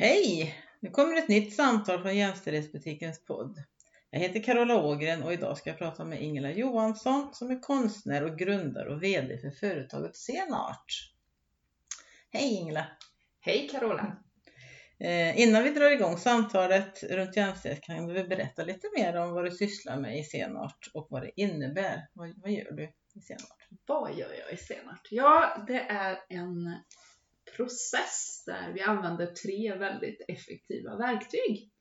Hej! Nu kommer ett nytt samtal från Jämställdhetsbutikens podd. Jag heter Carola Ågren och idag ska jag prata med Ingela Johansson som är konstnär och grundare och VD för företaget Senart. Hej Ingela! Hej Carola! Eh, innan vi drar igång samtalet runt jämställdhet kan du berätta lite mer om vad du sysslar med i Senart och vad det innebär. Vad, vad gör du i Senart? Vad gör jag i Senart? Ja, det är en process där vi använder tre väldigt effektiva verktyg.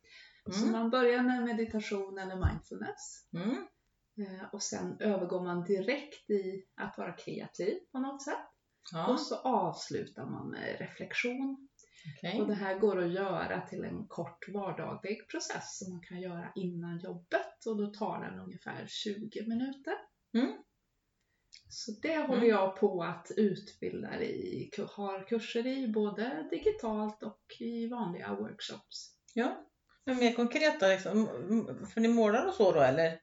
Mm. Så man börjar med meditation eller mindfulness. Mm. Eh, och sen övergår man direkt i att vara kreativ på något sätt. Ja. Och så avslutar man med reflektion. Okay. Och det här går att göra till en kort vardaglig process som man kan göra innan jobbet och då tar den ungefär 20 minuter. Mm. Så det håller mm. jag på att utbilda i, har kurser i både digitalt och i vanliga workshops. Ja, men mer konkret då, liksom, för ni målar och så då eller?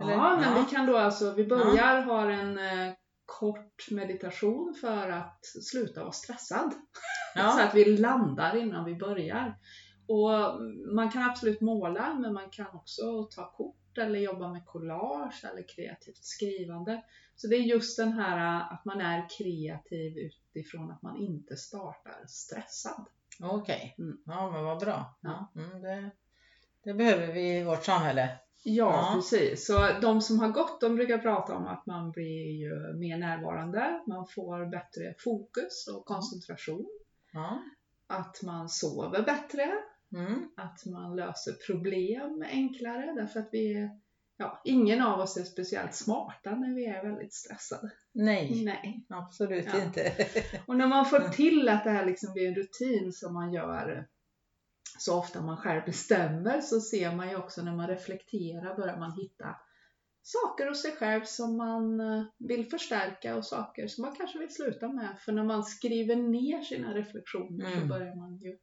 eller? Ja, men ja. vi kan då alltså, vi börjar ja. ha en eh, kort meditation för att sluta vara stressad. Ja. så att vi landar innan vi börjar. Och man kan absolut måla, men man kan också ta kort eller jobba med collage eller kreativt skrivande. Så det är just den här äh, att man är kreativ utifrån att man inte startar stressad. Okej, okay. mm. ja men vad bra. Ja. Mm, det, det, behöver vi i vårt samhälle. Ja, ja, precis. Så de som har gått, de brukar prata om att man blir ju mer närvarande, man får bättre fokus och koncentration. Ja. Att man sover bättre, mm. att man löser problem enklare därför att vi är ja, ingen av oss är speciellt smarta när vi är väldigt stressade. Nej, Nej. absolut ja. inte. och när man får till att det här liksom blir en rutin som man gör så ofta man själv bestämmer så ser man ju också när man reflekterar börjar man hitta saker hos sig själv som man eh, vill förstärka och saker som man kanske vill sluta med. För när man skriver ner sina reflektioner mm. så börjar man ju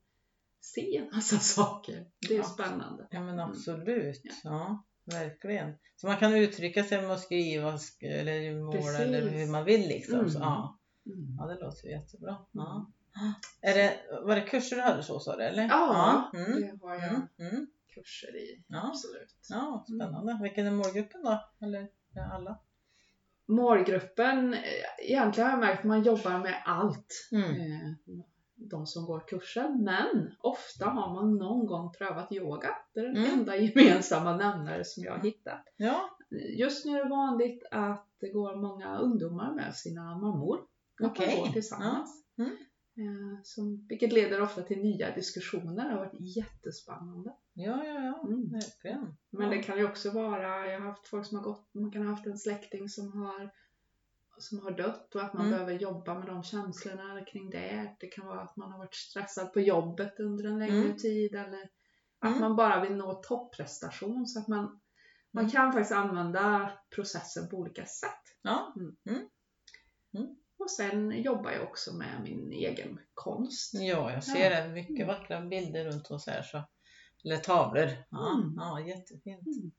se en massa saker. Det är ja. spännande. Ja men absolut. Ja. ja. Verkligen. Så man kan uttrycka sig med att skriva eller måla eller hur man vill liksom. Mm. Så, ja. Mm. ja, det låter jättebra. Ja. Mm. Är det, var det kurser du hade så sa du eller? Ja, ja. Mm. det har jag mm. mm. kurser i. Ja. Absolut. Ja, spännande. Vilken är målgruppen då? Eller alla? Målgruppen, egentligen har jag märkt att man jobbar med allt. Eh, de som går kursen. Men ofta har man någon gång prövat yoga. Det är den mm. enda gemensamma nämnare som jag har hittat. Ja. Just nu är det vanligt att det går många ungdomar med sina mammor. Okej. Okay. tillsammans. Ja. Mm. Eh, som, vilket leder ofta till nya diskussioner. Det har varit jättespännande. Ja, ja, ja. Mm. Verkligen. Men det kan ju också vara, jag har haft folk som har gått, man kan ha haft en släkting som har som har dött och att man mm. behöver jobba med de känslorna kring det. Det kan vara att man har varit stressad på jobbet under en längre mm. tid eller att mm. man bara vill nå topprestation så att man, man mm. kan faktiskt använda processen på olika sätt. Ja. Mm. Mm. Och sen jobbar jag också med min egen konst. Ja, jag ser det. Mycket vackra bilder runt oss här. Så. Eller tavlor. Ja, ja jättefint.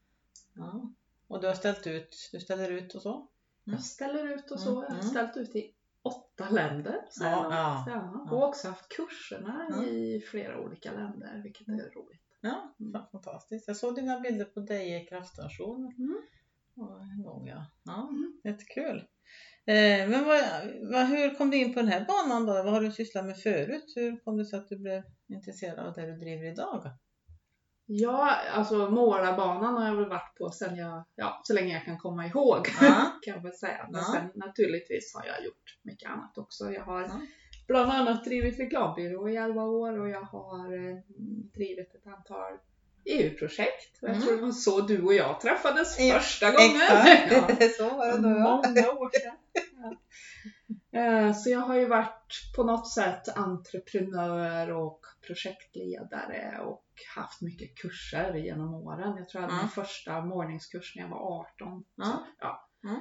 Ja. Och du har ställt ut, du ställer ut och så? Jag mm. ställer ut och så. Jag har mm. ställt ut i åtta länder. Så ja, ja, ja. Och också haft kurserna ja. i flera olika länder, vilket är roligt. Ja, mm. fantastiskt. Jag såg dina bilder på dig i kraftstation. Mm. Gång ja. ja mm. Jättekul. Eh, men vad, vad, hur kom du in på den här banan då? Vad har du sysslat med förut? Hur kom det sig att du blev intresserad av det du driver idag? Ja, alltså målarbanan har jag väl varit på sen jag, ja, så länge jag kan komma ihåg ja. kan jag väl säga. Men ja. sen naturligtvis har jag gjort mycket annat också. Jag har ja. bland annat drivit reklambyrå i 11 år och jag har eh, drivit ett antal EU-projekt. Jag mm. tror det var så du och jag träffades första gången. Exakt, så var det då. Många år sedan. Eh, så jag har ju varit på något sätt entreprenör och projektledare och haft mycket kurser genom åren. Jag tror jag hade mm. min första morningskurs när jag var 18. Mm. Så, ja. Mm.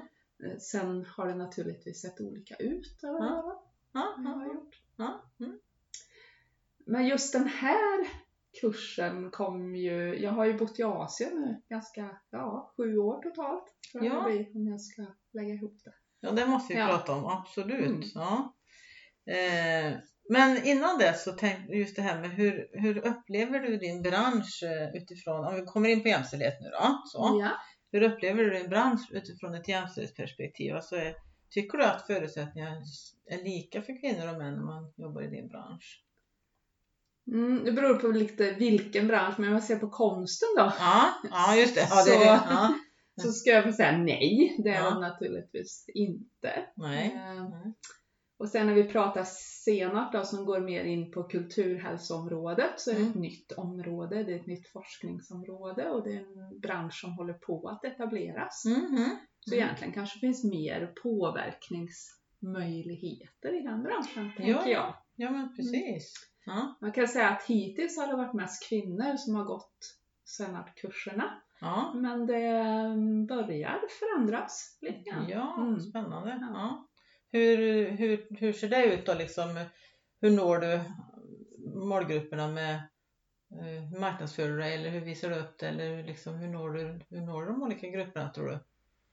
Sen har det naturligtvis sett olika ut över mm. åren. Jag har gjort. Men just den här kursen kom ju, jag har ju bott i Asien nu ganska, ja, sju år totalt. Tror jag ja. det blir, om jag ska lägga ihop det. Ja, det måste vi ja. prata om, absolut. Mm. Ja. Eh, Men innan det så tänkte just det här med hur, hur upplever du din bransch eh, utifrån, om vi kommer in på jämställdhet nu då, så. Ja. Hur upplever du din bransch utifrån ett jämställdhetsperspektiv? Alltså, är- tycker du att förutsättningarna är lika för kvinnor och män när man jobbar i din bransch? Mm, det beror på lite vilken bransch, men om jag ser på konsten då, Ja, ja just det. Ja, det Så- ja. så ska jag säga nej. Det är Ja. de naturligtvis inte. Nej. Eh, Nej. Och sen när vi pratar senart då, som går mer in på kulturhälsoområdet, så är det ett Mm. nytt område, det är ett nytt forskningsområde och det är en bransch som håller på att etableras. Mhm. Så egentligen kanske finns mer påverkningsmöjligheter i den branschen, tänker Ja. jag. Ja men precis. Ja. Man kan säga att hittills har det varit mest kvinnor som har gått Senart-kurserna. Ja. Men det mm, börjar förändras lite grann. Ja, Mm. spännande. Ja. Hur, hur, hur ser det ut då liksom? Hur når du målgrupperna med eh, hur marknadsför du dig eller hur visar du upp det eller hur liksom, hur når du hur når du de olika grupperna tror du?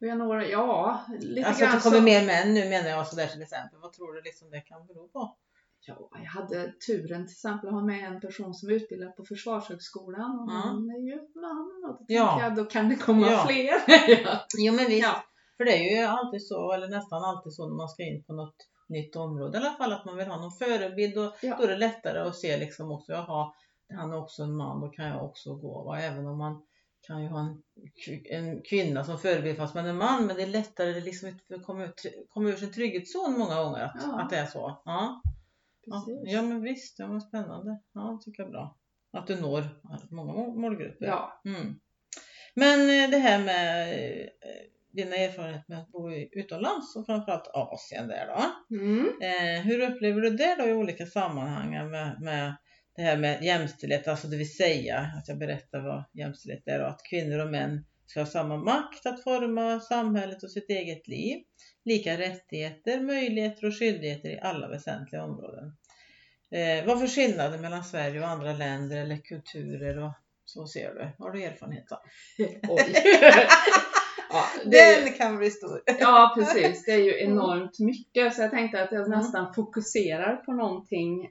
Vi har några, ja, lite Alltså grann det kommer mer män nu menar jag sådär till exempel. Vad tror du liksom det kan bero på? Ja, jag hade turen till exempel att ha med en person som är utbildad på Försvarshögskolan och Ja. han är ju man och då Ja. jag då kan det komma Ja. fler. ja. Jo men visst. Ja. För det är ju alltid så, eller nästan alltid så när man ska in på något nytt område i alla fall att man vill ha någon förebild och Ja. då är det lättare att se liksom också, jaha, han är också en man, då kan jag också gå. Va? Även om man kan ju ha en, en kvinna som förebild fast man är man, men det är lättare det liksom att komma, ut, komma ur sin trygghetszon många gånger att, Ja. att det är så. Ja. Ja, Precis. ja men visst, ja, men spännande. Ja, tycker jag är bra. Att du når många mål- målgrupper. Ja. Mm. Men eh, det här med eh, dina erfarenheter med att bo utomlands och framförallt Asien där då. Mm. Eh, hur upplever du det då i olika sammanhang med, med det här med jämställdhet, alltså det vill säga att jag berättar vad jämställdhet är och att kvinnor och män ska ha samma makt att forma samhället och sitt eget liv. Lika rättigheter, möjligheter och skyldigheter i alla väsentliga områden. Eh, vad för skillnader mellan Sverige och andra länder eller kulturer och så ser du? Har du erfarenhet av? Oj. ja, Den kan bli stor. ja, precis. Det är ju enormt mycket så jag tänkte att jag nästan fokuserar på någonting.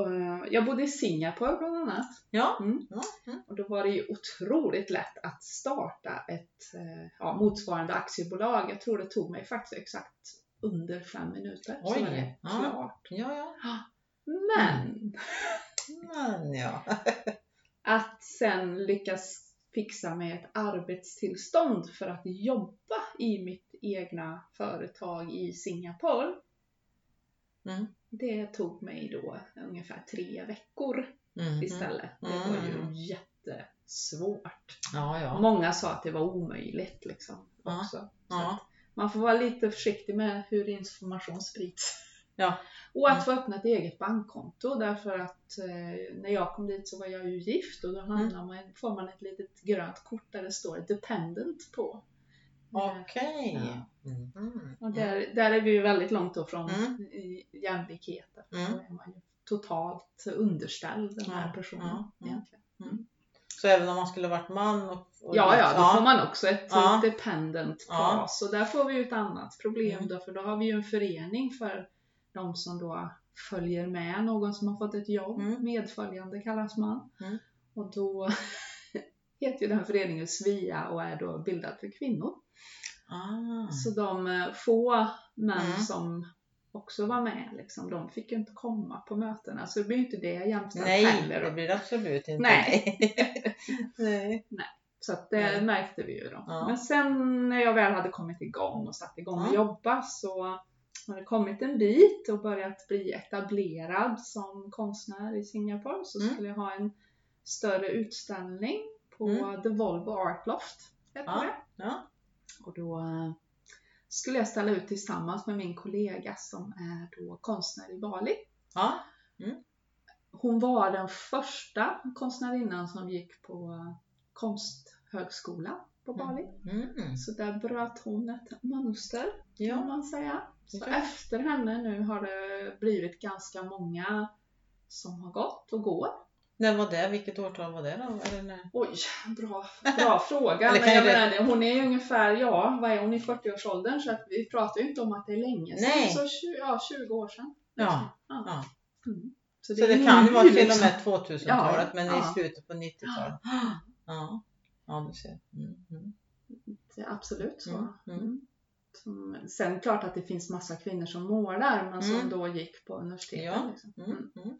Eh, Jag bodde i Singapore bland annat. Ja. Mm. Mm. Och då var det ju otroligt lätt att starta ett eh, ja, motsvarande aktiebolag. Jag tror det tog mig faktiskt exakt under fem minuter. så Oj, var det ja. klart. Ja, ja. Men Men ja. att sen lyckas fixa med ett arbetstillstånd för att jobba i mitt egna företag i Singapore. Mm. Det tog mig då ungefär tre veckor Mm. istället. Det var Mm. ju jättesvårt. Ja, ja. Många sa att det var omöjligt liksom. Ja. Också. Man får vara lite försiktig med hur information sprids. Ja. Och Mm. att få öppna ett eget bankkonto dör att eh, när jag kom dit så var jag ju gift och då Mm. hamnar man, får man ett litet grönt kort där det står dependent på. Okej. Ja. Mm. Och där, där är vi ju väldigt långt då från Mm. jämlikhet. Mm. Då är man ju totalt underställd den här Ja, personen ja, ja. egentligen. Så även om man skulle varit man och... och Ja, ja, då får man också ett Ja. dependent Ja. pass och där får vi ju ett annat problem Mm. då för då har vi ju en förening för de som då följer med någon som har fått ett jobb. Mm. Medföljande kallas man. Mm. Och då heter ju den föreningen Svea och är då bildad för kvinnor. Ah. Så de eh, få män Mm. som också var med, liksom, de fick ju inte komma på mötena. Så det blir ju inte det jämställt Nej, heller. det blir absolut inte. Nej. Nej. Så att det Nej. märkte vi ju då. Ja. Men sen när jag väl hade kommit igång och satt igång och Ja. jobba så har det kommit en bit och börjat bli etablerad som konstnär i Singapore så Mm. skulle jag ha en större utställning på Mm. The Volvo Art Loft. Ja. Ja. Och då eh, skulle jag ställa ut tillsammans med min kollega som är då konstnär i Bali. Ja. Hon var den första konstnärinnan som gick på konsthögskola på Bali. Mm. Så där bröt hon ett mönster kan Ja. man säga. Så Ja. efter henne nu har det blivit ganska många som har gått och går. När var det? Vilket årtal var det då? Eller när? Oj, bra, bra fråga. Men kan jag ju det- menar, det, hon är ju ungefär, ja, vad är hon i 40-årsåldern? Så att vi pratar ju inte om att det är länge sedan. Nej. Så 20, ja, 20 år sedan. Ja. Ja. Ja. Mm. Så det, är kan nu vara till och liksom. med 2000-talet Ja, men i slutet på 90-talet. Ja, ja du ser. Mm, mm, Det är absolut så. Mm, mm. Som, sen klart att det finns massa kvinnor som målar men som då gick på universitetet. Ja. Liksom.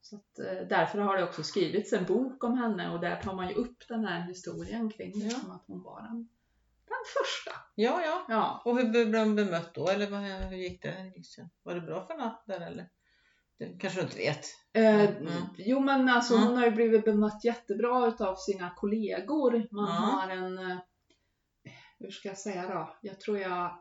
Så att, eh, därför har det också skrivits en bok om henne och där tar man ju upp den här historien kring Ja. liksom, att hon var den, den första. Ja, ja. Ja. Och hur blev de bemött då? Eller vad, hur gick det? Var det bra för henne där eller? Det kanske du inte vet? Eh, Mm. Jo men alltså Mm. hon har ju blivit bemött jättebra utav sina kollegor. Man Ja. har en, eh, hur ska jag säga då? Jag tror jag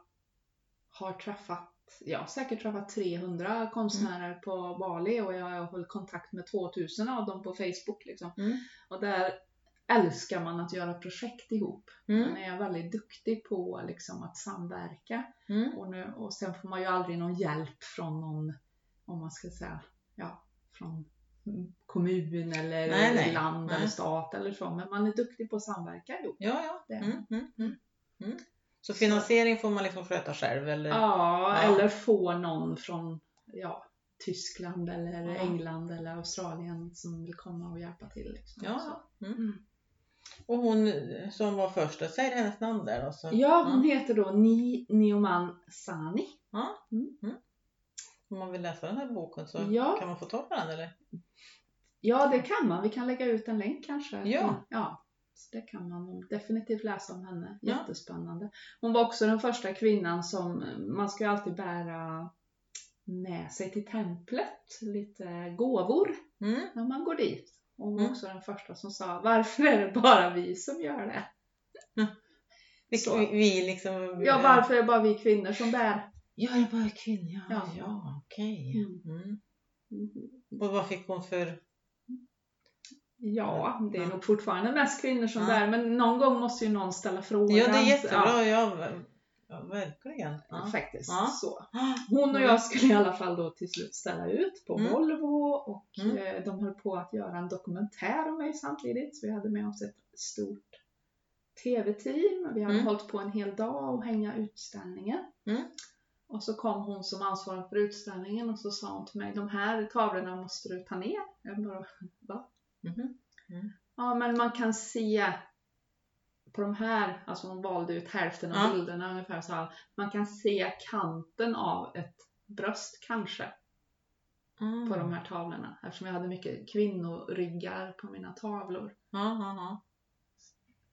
har träffat, jag har säkert träffat 300 konstnärer Mm. på Bali och jag har hållit kontakt med 2000 av dem på Facebook liksom. Mm. Och där älskar man att göra projekt ihop. Man Mm. är väldigt duktig på liksom att samverka. Mm. Och, nu, och sen får man ju aldrig någon hjälp från någon, om man ska säga, ja, från kommun eller Nej, nej. land Nej. eller stat eller så. Men man är duktig på att samverka ihop. Ja, ja. Det. Mm, mm, mm, mm. Så finansiering får man liksom sköta själv eller? Ja, Ja. eller få någon från ja, Tyskland eller Ja. England eller Australien som vill komma och hjälpa till. Liksom. Ja. Mm. Mm. Och hon som var första, säg hennes namn där då. Så. Ja, hon heter då Ni Nioman Sani. Om man vill läsa den här boken så Ja. kan man få tag på den eller? Ja, det kan man. Vi kan lägga ut en länk kanske. Ja. ja. Så det kan man definitivt läsa om henne. Jättespännande. Hon var också den första kvinnan som, man ska ju alltid bära med sig till templet lite gåvor Mm. när man går dit. Och hon var Mm. också den första som sa, varför är det bara vi som gör det? Så. vi, vi liksom... Ja, varför är det bara vi kvinnor som bär? Ja, jag var kvinna. Ja, Ja. ja okej. Mm. Mm. Och vad fick hon för... Ja, det är Ja. nog fortfarande mest kvinnor som Ja. bär, men någon gång måste ju någon ställa frågan. Ja, det är jättebra. Ja, Ja, verkligen. Ja. faktiskt. Ja. Så. Hon och jag skulle i alla fall då till slut ställa ut på Mm. Volvo och Mm. eh, de höll på att göra en dokumentär om mig samtidigt. Så vi hade med oss ett stort TV-team. Vi hade Mm. hållit på en hel dag och hänga utställningen. Mm. Och så kom hon som ansvarig för utställningen och så sa hon till mig, de här tavlorna måste du ta ner. Jag bara, va? Mhm. Ja, men man kan se på de här, alltså hon valde ut hälften av Ja. bilderna ungefär så här. Man kan se kanten av ett bröst kanske Mm. på de här tavlorna eftersom jag hade mycket kvinnoryggar på mina tavlor. Ja.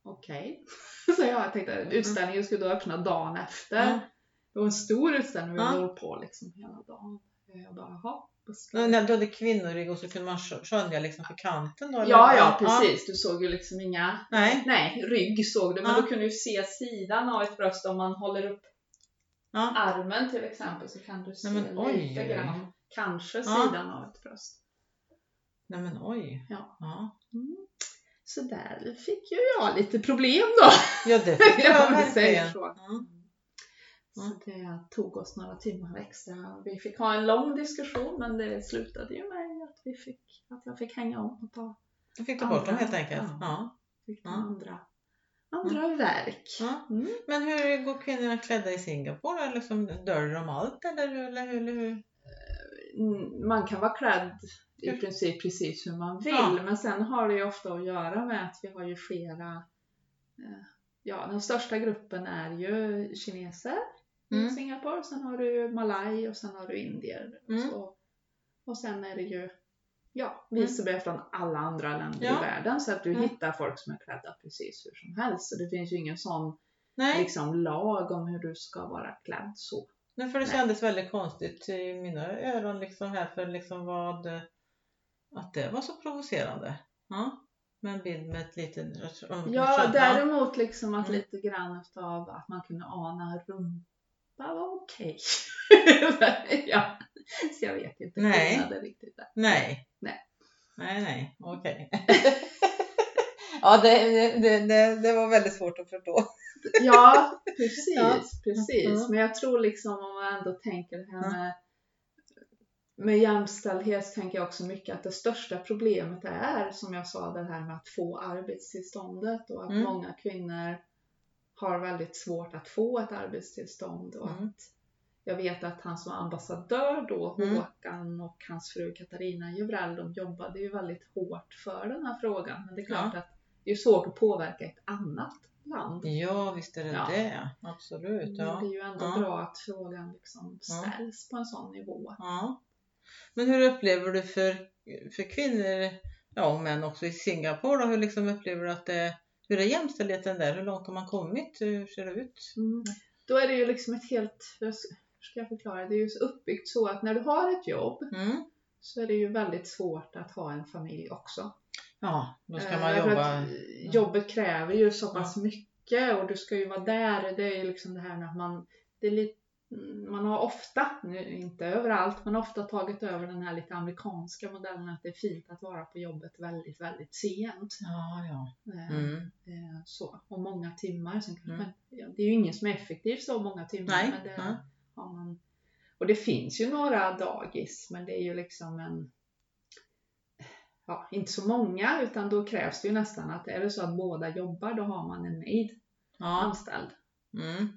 Okej. Så jag tänkte utställningen skulle då öppna dagen efter. Ja. Det var en stor utställning, vi Ja. höll på liksom hela dagen. Jag bara, jaha. När jag-" du hade kvinnorygg och så kunde man skö- skönja liksom för kanten då? eller? Ja, ja precis. Du såg ju liksom inga Nej. Nej, rygg såg du, men Ja. du kunde ju se sidan av ett bröst om man håller upp Ja. armen till exempel så kan du se Nej, men oj, lite grann, kanske Ja. sidan av ett bröst. Nej men oj. Ja. Ja, Mm. Så där fick ju jag lite problem då. ja det fick jag verkligen. Så. Så det tog oss några timmar extra. Vi fick ha en lång diskussion men det slutade ju med att, vi fick, att jag fick hänga om och ta, Då fick du bort dem helt enkelt. Ja. Ja. fick ta Ja. andra, andra verk. Ja. Mm. Men hur går kvinnorna klädda i Singapore? Eller liksom, döljer de allt eller hur? Eller hur, eller hur? Mm, man kan vara klädd i princip precis hur man vill men sen har det ju ofta att göra med att vi har ju flera eh, Ja, den största gruppen är ju kineser Mm. Singapore, sen har du malaj och sen har du indier. Och, Mm. så. och sen är det ju ja, vice från alla andra länder Ja. i världen så att du Mm. hittar folk som är klädda precis hur som helst. Så det finns ju ingen sån Nej, liksom, lag om hur du ska vara klädd så. Nej, för det Nej. kändes väldigt konstigt i mina öron liksom här för liksom vad att det var så provocerande. Ja. Med en bild med ett litet Ja, däremot liksom att Mm. lite grann utav att man kunde ana rumpa var okej. ja, så jag vet inte Nej. skillnaden riktigt där. Nej. Nej. Nej, nej, okej. ja, det, det, det, det var väldigt svårt att förstå. Ja, precis, Ja. precis. Mm. Men jag tror liksom om man ändå tänker det här med med jämställdhet tänker jag också mycket att det största problemet är som jag sa det här med att få arbetstillståndet och att Mm. många kvinnor har väldigt svårt att få ett arbetstillstånd och Mm. att jag vet att han som ambassadör då, Mm. Håkan och hans fru Katarina Juvrell, de jobbade ju väldigt hårt för den här frågan. Men det är klart att det är svårt att påverka ett annat land. Ja, visst är det Ja. det. Absolut. Men Ja. det är ju ändå Ja. bra att frågan liksom Ja. ställs på en sån nivå. Ja. Men hur upplever du för, för kvinnor, ja och män också i Singapore då, hur liksom upplever du att det, hur är jämställdheten där? Hur långt har man kommit? Hur ser det ut? Mm. Då är det ju liksom ett helt, hur ska jag förklara, det är ju uppbyggt så att när du har ett jobb Mm. så är det ju väldigt svårt att ha en familj också. Ja, då ska Eh, man därför jobba. Jobbet kräver ju så pass mycket och du ska ju vara där. Det är ju liksom det här med att man, det är lite, man har ofta, nu inte överallt, men ofta tagit över den här lite amerikanska modellen att det är fint att vara på jobbet väldigt, väldigt sent. Ja, ja. Eh, Mm. eh, Så, och många timmar. Sen kanske Mm. man, ja, det är ju ingen som är effektiv så många timmar. Nej, Men det, nej. har man, och det finns ju några dagis, men det är ju liksom en Ja, inte så många utan då krävs det ju nästan att är det så att båda jobbar då har man en maid Ja. anställd. Mm.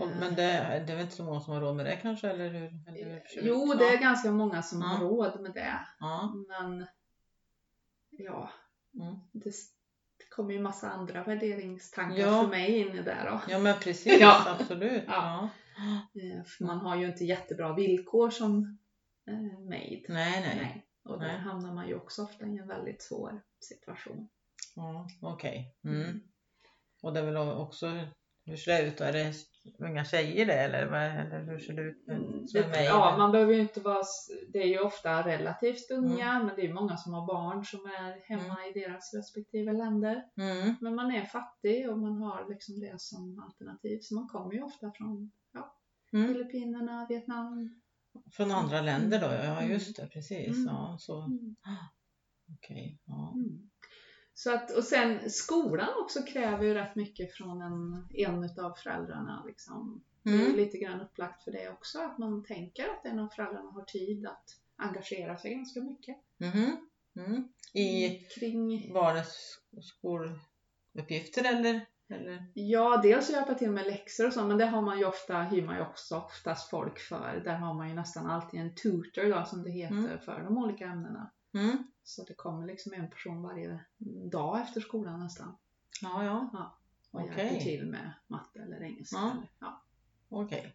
Och, men det, det är väl inte så många som har råd med det kanske? Eller hur? Eller hur jo, det är ganska många som har Ja. råd med det. Ja. Men ja, Mm. det, det kommer ju massa andra värderingstankar Ja. för mig in i det då. ja, men precis. Absolut. Ja. Eh, För man har ju inte jättebra villkor som eh, maid. Nej, nej. Och där Nej. hamnar man ju också ofta i en väldigt svår situation. Ja, Okej. Mm. Och det är väl också, hur ser det ut då? Är det unga tjejer det eller, eller hur ser det ut med, Mm, i ja, man behöver ju inte vara, det är ju ofta relativt unga, Mm. men det är många som har barn som är hemma i deras respektive länder. Mm. Men man är fattig och man har liksom det som alternativ. Så man kommer ju ofta från ja, Mm. Filippinerna, Vietnam. Från andra länder då? Ja, Mm. just det. Precis. Mm. Ja, så. Mm. Okej. Ja. Mm. Så att, och sen skolan också kräver ju rätt mycket från en, en utav föräldrarna. Liksom. Det är Mm. lite grann upplagt för det också, att man tänker att en av föräldrarna har tid att engagera sig ganska mycket. Mhm. Mm. I Kring, barnets skoluppgifter eller? eller? ja, dels hjälpa till med läxor och så, men det har man ju ofta, hyr man ju också oftast folk för. Där har man ju nästan alltid en tutor då, som det heter, Mm. för de olika ämnena. Mm. Så det kommer liksom en person varje dag efter skolan nästan. Ja, ja. Och Okej. hjälper till med matte eller engelska. Ja. Eller, ja. Okej.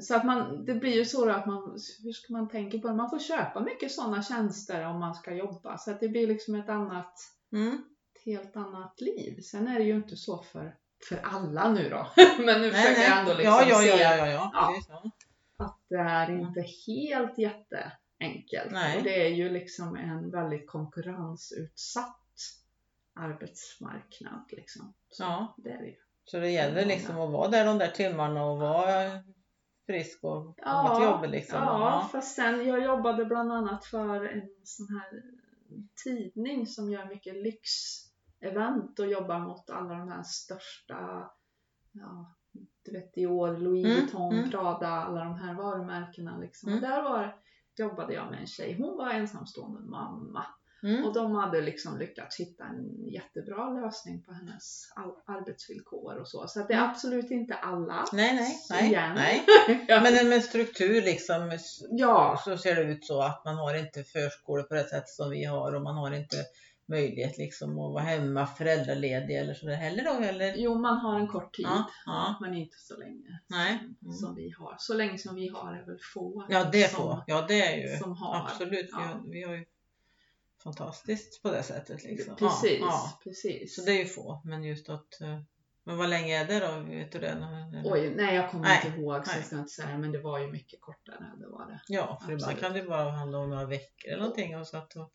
Så att man, det blir ju så att man, hur ska man tänka på det? Man får köpa mycket sådana tjänster om man ska jobba. Så att det blir liksom ett annat, Mm. ett helt annat liv. Sen är det ju inte så för, för alla nu då. Men nu försöker jag ändå liksom ja, ja, se ja, ja, ja, ja. Ja. Ja. att det är inte helt jätteenkelt. Nej. Och det är ju liksom en väldigt konkurrensutsatt arbetsmarknad. Liksom. Så Ja. det är det ju. Så det gäller liksom att vara där de där timmarna och vara frisk och komma till jobbet liksom. Ja, fast sen jag jobbade bland annat för en sån här tidning som gör mycket lyxevent och jobbar mot alla de här största, ja, du vet Dior, Louis Mm, Vuitton, mm. Prada, alla de här varumärkena liksom. Mm. Och där var, jobbade jag med en tjej, hon var ensamstående mamma. Mm. Och de hade liksom lyckats hitta en jättebra lösning på hennes arbetsvillkor och så. Så att det är Mm. absolut inte alla. Nej, nej, nej. Igen. nej. Men med struktur liksom ja, så ser det ut så att man har inte förskolor på det sätt som vi har och man har inte möjlighet liksom att vara hemma föräldraledig eller sådär heller då eller? Jo, man har en kort tid, Ja, ja. men inte så länge Nej. som, Mm. som vi har. Så länge som vi har är väl få Ja det som, får, ja det är ju som har. absolut. Vi, ja. har, vi har ju fantastiskt på det sättet liksom. Precis, Ja, precis. Så det är ju få, men just att eh, men vad länge är det då? Vet du det? Eller? Oj, nej jag kommer Nej, inte ihåg så jag ska inte säga men det var ju mycket kortare. Det var det. Ja, för ibland kan det bara handla om några veckor eller någonting. Och så att, och,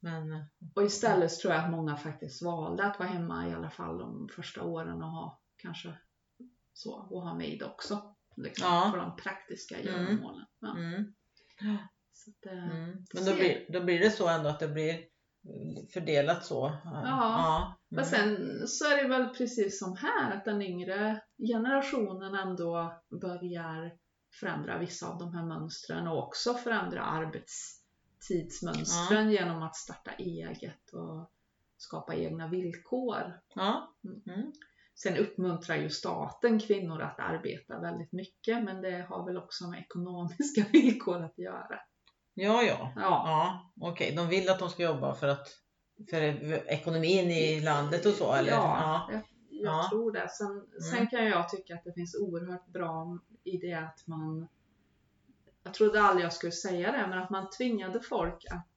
men eh, Och istället så tror jag att många faktiskt valde att vara hemma i alla fall de första åren och ha kanske så och ha maid också. Liksom, Ja. För de praktiska Mm. göromålen. Ja. mm, att, eh, mm. Men då blir, då blir det så ändå att det blir eh, fördelat så. Ja. ja. Men sen så är det väl precis som här att den yngre generationen ändå börjar förändra vissa av de här mönstren och också förändra arbetstidsmönstren genom att starta eget och skapa egna villkor. Ja. Mm. Mm. Sen uppmuntrar ju staten kvinnor att arbeta väldigt mycket men det har väl också med ekonomiska villkor att göra. Ja, ja. Ja, Ja, okej. De vill att de ska jobba för att för ekonomin i landet och så eller? ja, jag, jag Ja. tror det. Sen, sen Mm. kan jag tycka att det finns oerhört bra i det att man jag trodde aldrig jag skulle säga det, men att man tvingade folk att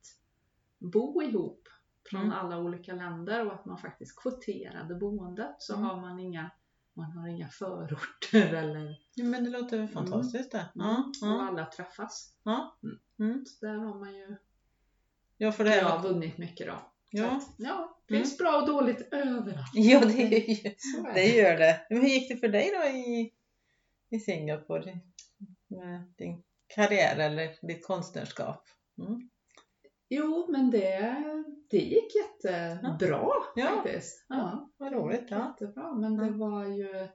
bo ihop från Mm. alla olika länder och att man faktiskt kvoterade boendet så Mm. har man inga man har inga förorter eller Ja, men det låter väl fantastiskt det. Ja, och ja, alla träffas. mm. Så där har man ju ja, för det jag har vunnit mycket då. Så Ja. att, ja, det Mm. finns bra och dåligt överallt. Ja, det, är ju- Så det gör det. Men hur gick det för dig då i, i Singapore med din karriär eller ditt konstnärskap? Mm. Jo, men det, det gick jättebra Ja. faktiskt. Ja, Vad roligt. Ja. jättebra. Men det Ja. var ju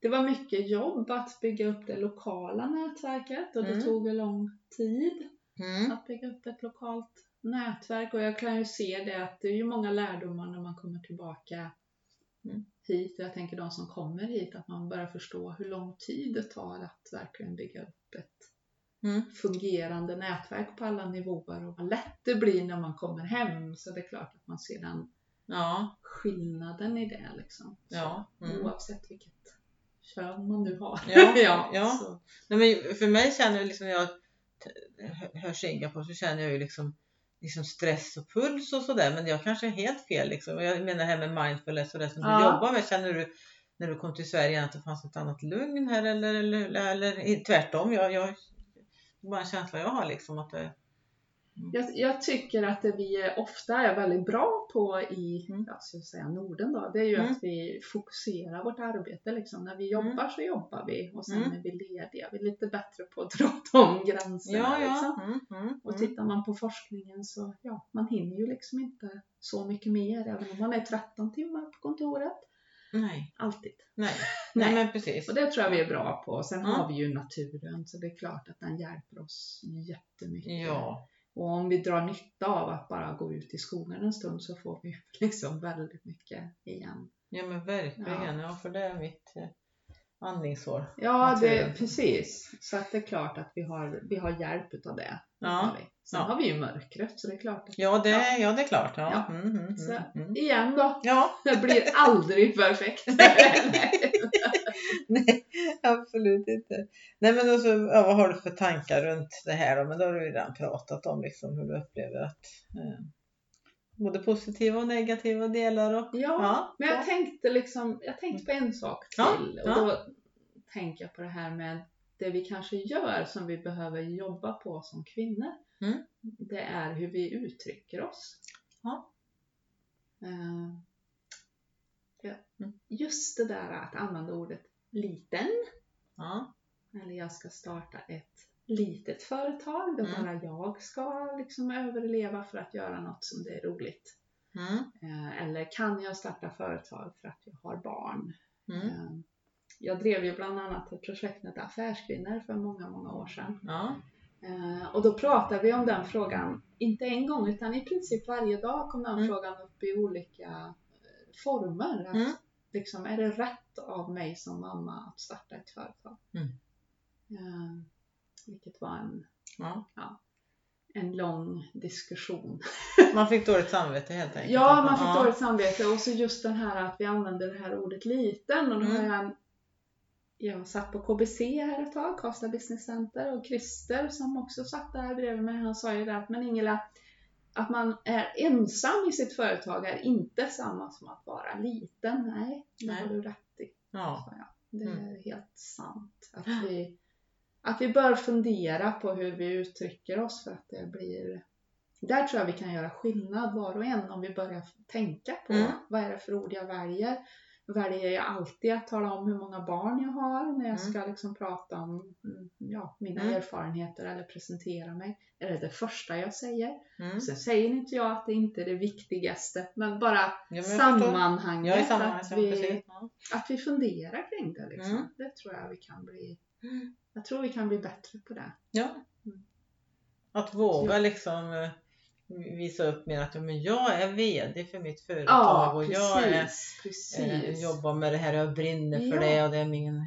det var mycket jobb att bygga upp det lokala nätverket och det Mm. tog en lång tid Mm. att bygga upp ett lokalt nätverk och jag kan ju se det att det är ju många lärdomar när man kommer tillbaka Mm. hit. Jag tänker de som kommer hit, att man börjar förstå hur lång tid det tar att verkligen bygga upp ett Mm. fungerande nätverk på alla nivåer och vad lätt det blir när man kommer hem. Så det är klart att man ser den Ja. skillnaden i det liksom. Så, Ja. Mm. Oavsett vilket kön man nu har. Ja, ja. Så. Nej, men för mig känner jag liksom när jag hör Singapore så känner jag ju liksom, liksom stress och puls och sådär men jag kanske är helt fel liksom. Jag menar det här med mindfulness och det som Ja. du jobbar med. Känner du när du kom till Sverige att det fanns ett annat lugn här eller, eller, eller tvärtom? Jag, jag, bara en känsla jag har liksom att det Jag, jag tycker att det vi ofta är väldigt bra på i Mm. jag ska säga Norden då, det är ju Mm. att vi fokuserar vårt arbete. Liksom. När vi jobbar så jobbar vi och sen Mm. är vi lediga. Vi är lite bättre på att dra de gränserna. Ja, Liksom. ja. Mm, mm, Och mm. tittar man på forskningen så ja, man hinner ju liksom inte så mycket mer även om man är 13 timmar på kontoret. Nej, Alltid. nej, Nej. men precis. Och det tror jag vi är bra på. Sen Ja. har vi ju naturen så det är klart att den hjälper oss jättemycket. Ja, Och om vi drar nytta av att bara gå ut i skogen en stund så får vi liksom väldigt mycket igen. ja men verkligen. Ja. för det är mitt andningshår. Ja, det, precis. Så att det är klart att vi har, vi har hjälp utav det. Ja. har vi. Sen Ja. har vi ju mörkret så det är klart att Ja, det, Ja. ja. det är klart. Ja. Ja. Mm, mm, Så- mm, mm. igen då, ja. det blir aldrig perfekt. Nej, absolut inte. Nej men alltså, ja, vad har du för tankar runt det här då? Men då har du ju redan pratat om liksom hur du upplever att eh, både positiva och negativa delar och Ja, Ja, men jag ja. tänkte liksom, jag tänkte på en sak Ja, till och ja. då tänker jag på det här med det vi kanske gör som vi behöver jobba på som kvinnor. Mm. Det är hur vi uttrycker oss. Ja. Ja, Mm. Just det där att använda ordet liten, ja. eller jag ska starta ett litet företag där Mm. bara jag ska liksom överleva för att göra något som det är roligt. Mm, Eh, Eller kan jag starta företag för att jag har barn? mm, Eh, Jag drev ju bland annat ett projekt hette Affärskvinnor för många, många år sedan. ja. Eh, Och då pratade vi om den frågan, inte en gång utan i princip varje dag kom den Mm. frågan upp i olika former. Att, Mm. liksom, är det rätt av mig som mamma att starta ett företag? Vilket var en, ja. en lång diskussion. Man fick dåligt samvete helt enkelt. Ja, man fick ja. dåligt samvete och så just den här att vi använder det här ordet liten och då har Mm. jag en jag satt på KBC här ett tag, Karlstad Business Center och Christer som också satt där bredvid mig, han sa ju det att men Ingela, att man är ensam i sitt företag är inte samma som att vara liten. Nej, det Nej. har du rätt i. Ja. Det är Mm. helt sant. Att vi, att vi bör fundera på hur vi uttrycker oss för att det blir där tror jag vi kan göra skillnad var och en om vi börjar tänka på Mm. vad är det för ord jag väljer. Väljer jag alltid att tala om hur många barn jag har när jag Mm. ska liksom prata om mm, ja, mina Mm. erfarenheter eller presentera mig? Är det det första jag säger? Mm. Sen säger inte jag att det inte är det viktigaste, men bara Ja, men sammanhanget. Att vi. Ja. att vi funderar kring det. Liksom. Mm. Det tror jag vi kan bli. Jag tror vi kan bli bättre på det. Ja. Mm. Att våga liksom eh, visa upp mer att men jag är VD för mitt företag Ja, och jag är, precis. eh, precis. jobbar med det här, jag brinner för Ja. det och det är min, eh,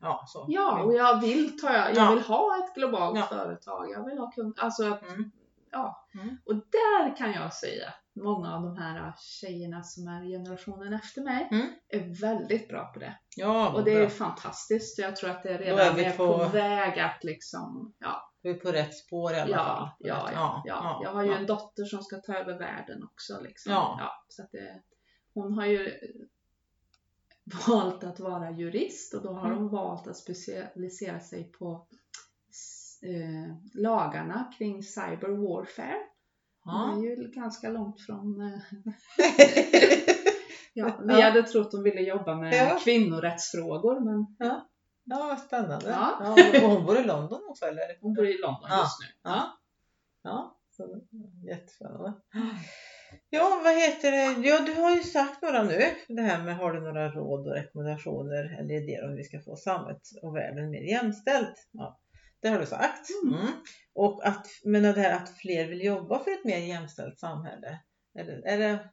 ja så. Ja, och jag vill, ta, jag Ja. vill ha ett globalt företag. Jag vill ha kund, alltså att, Mm. Ja. Mm. Och där kan jag säga att många av de här tjejerna som är generationen efter mig Mm. är väldigt bra på det. Ja, Och det är bra. fantastiskt. Jag tror att det Då redan är vi är på- på väg att liksom, ja, Vi är på rätt spår i alla fall. ja, ja, ja, ja. Jag har ju en dotter som ska ta över världen också liksom. Ja. så det, hon har ju valt att vara jurist och då har Mm. hon valt att specialisera sig på eh, lagarna kring cyber warfare. Ja. är ju ganska långt från... Eh, ja, vi Ja. hade trott hon ville jobba med Ja. kvinnorättsfrågor men Ja, vad spännande. Ja. Ja. och hon bor i London också eller? hon bor i London Ja. just nu. Ja. Ja, så, jättespännande. Ja, vad heter det? Ja, du har ju sagt några nu. Det här med, har du några råd och rekommendationer eller idéer om hur vi ska få samhället och världen mer jämställt? Ja, det har du sagt. Mm. Mm. Och att, men det här att fler vill jobba för ett mer jämställt samhälle. Är det, är det,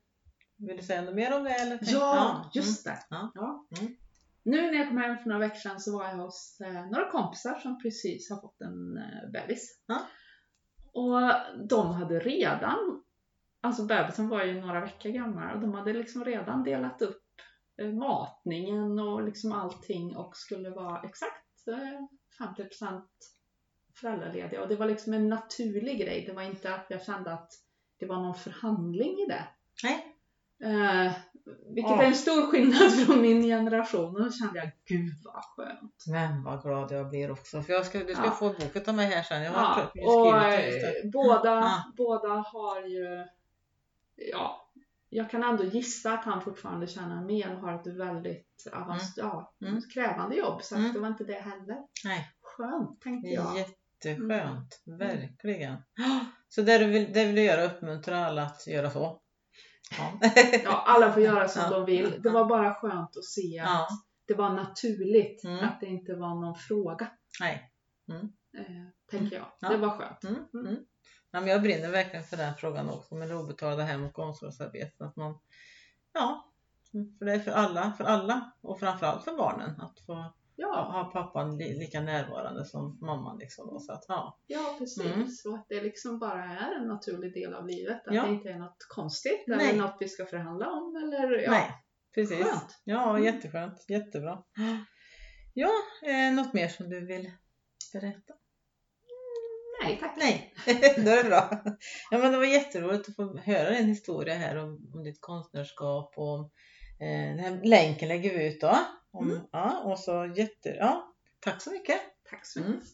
vill du säga något mer om det? Eller? Ja, just det. Ja. Ja. Mm. Nu när jag kom hem för några veckor sedan så var jag hos eh, några kompisar som precis har fått en eh, bebis. Ja. Och de hade redan, alltså bebisen var ju några veckor gammal och de hade liksom redan delat upp eh, matningen och liksom allting och skulle vara exakt 50% föräldralediga. Och det var liksom en naturlig grej. Det var inte att jag kände att det var någon förhandling i det. Nej. Eh, vilket Ja. är en stor skillnad från min generation. Och då kände jag, gud vad skönt. Men vad glad jag blir också. För jag ska, du ska Ja. få boken av mig här sen. Jag har Ja, och eh, båda, Ja. båda har ju, ja, jag kan ändå gissa att han fortfarande tjänar mer och har ett väldigt avans- ja, Mm. krävande jobb. Så Mm. det var inte det heller. Nej. Skönt tänkte jag. Jätteskönt, Mm. verkligen. Så det du vill, det vill du göra, uppmuntra alla att göra så? Ja. Ja, alla får göra som Ja. de vill. Det var bara skönt att se att ja. det var naturligt. Mm. Att det inte var någon fråga. Nej. Eh, tänker jag. Ja. Det var skönt. Mm. Mm. Ja, men jag brinner verkligen för den frågan också med det obetalda hem och omsorgsarbete. Att man, ja, för det är för alla, för alla och framförallt för barnen att få Ja, ha pappan li, lika närvarande som mamman. Liksom så att, ja. ja precis. Mm. Och att det liksom bara är en naturlig del av livet. Att Ja. det inte är något konstigt Nej. eller något vi ska förhandla om. Eller, ja. Nej, precis. Skönt. Ja, Mm. jätteskönt. Jättebra. Ja, eh, något mer som du vill berätta? Nej tack. Nej, då är det bra. Ja, men det var jätteroligt att få höra din historia här om, om ditt konstnärskap och eh, den här länken lägger vi ut då. Om, Mm. ja, och så jätte, ja, tack så mycket. Tack så mycket. Mm.